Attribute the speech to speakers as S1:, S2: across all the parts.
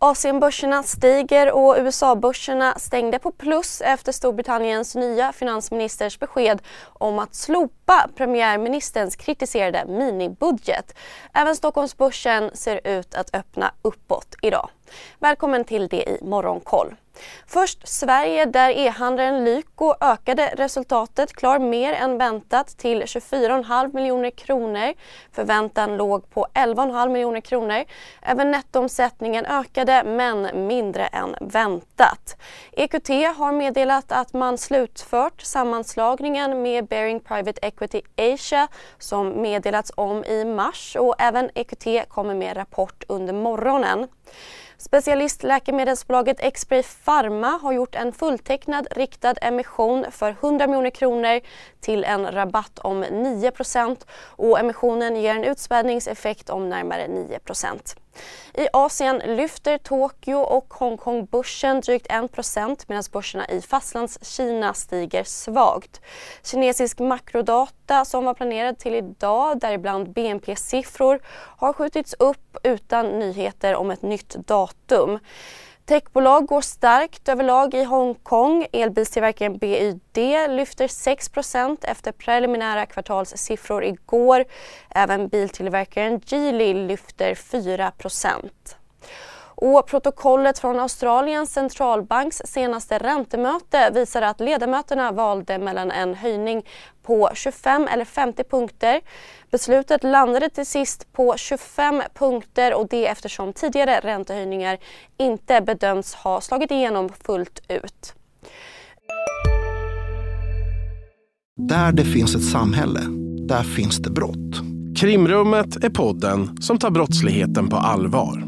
S1: Asienbörserna stiger och USA-börserna stängde på plus efter Storbritanniens nya finansministers besked om att slopa premiärministerns kritiserade minibudget. Även Stockholmsbörsen ser ut att öppna uppåt idag. Välkommen till det i Morgonkoll. Först Sverige där e-handlaren Lyko ökade resultatet klar mer än väntat till 24,5 miljoner kronor. Förväntan låg på 11,5 miljoner kronor. Även nettoomsättningen ökade men mindre än väntat. EQT har meddelat att man slutfört sammanslagningen med Bearing Private Equity Asia som meddelats om i mars och även EQT kommer med rapport under morgonen. Specialistläkemedelsbolaget Xspray Pharma har gjort en fulltecknad riktad emission för 100 miljoner kronor till en rabatt om 9% och emissionen ger en utspädningseffekt om närmare 9 i Asien lyfter Tokyo och Hongkong-börsen drygt 1% medan börserna i Fastlandskina stiger svagt. Kinesisk makrodata som var planerad till idag, däribland BNP-siffror, har skjutits upp utan nyheter om ett nytt datum. Techbolag går starkt överlag i Hongkong. Elbilstillverkaren BYD lyfter 6% efter preliminära kvartalssiffror igår. Även biltillverkaren Geely lyfter 4 och protokollet från Australiens centralbanks senaste räntemöte visar att ledamöterna valde mellan en höjning på 25 eller 50 punkter. Beslutet landade till sist på 25 punkter och det eftersom tidigare räntehöjningar inte bedöms ha slagit igenom fullt ut.
S2: Där det finns ett samhälle, där finns det brott.
S3: Krimrummet är podden som tar brottsligheten på allvar.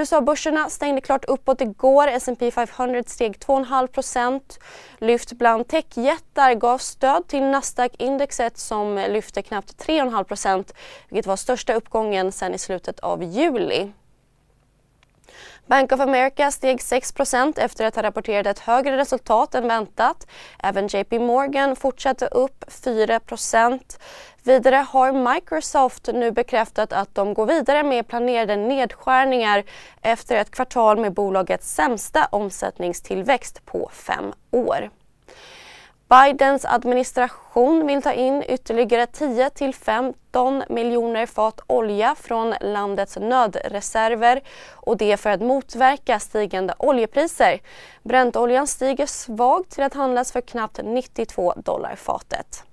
S1: USA-börserna stängde klart uppåt igår. S&P 500 steg 2,5% Lyft bland techjättar gav stöd till Nasdaq-indexet som lyfte knappt 3,5% vilket var största uppgången sedan i slutet av juli. Bank of America steg 6% efter att ha rapporterat ett högre resultat än väntat. Även JP Morgan fortsatte upp 4% Vidare har Microsoft nu bekräftat att de går vidare med planerade nedskärningar efter ett kvartal med bolagets sämsta omsättningstillväxt på fem år. Bidens administration vill ta in ytterligare 10 till 15 miljoner fat olja från landets nödreserver och det för att motverka stigande oljepriser. Brentoljan stiger svagt till att handlas för knappt 92 dollar fatet.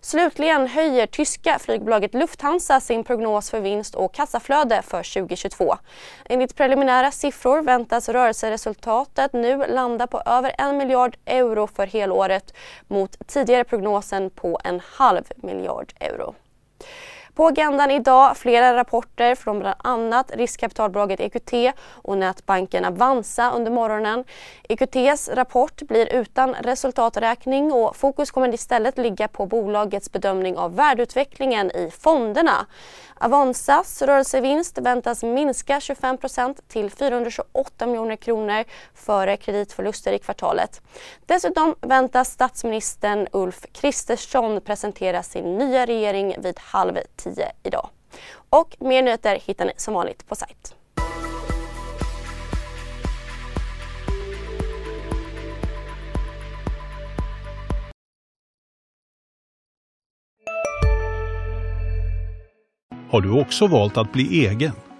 S1: Slutligen höjer tyska flygbolaget Lufthansa sin prognos för vinst och kassaflöde för 2022. Enligt preliminära siffror väntas rörelseresultatet nu landa på över en miljard euro för helåret mot tidigare prognosen på en halv miljard euro. På agendan idag flera rapporter från bland annat riskkapitalbolaget EQT och nätbanken Avanza under morgonen. EQTs rapport blir utan resultaträkning och fokus kommer istället ligga på bolagets bedömning av värdeutvecklingen i fonderna. Avanzas rörelsevinst väntas minska 25% till 428 miljoner kronor före kreditförluster i kvartalet. Dessutom väntas statsministern Ulf Kristersson presentera sin nya regering vid halv 10 idag. Och mer nyheter hittar ni som vanligt på sajt.
S4: Har du också valt att bli egen?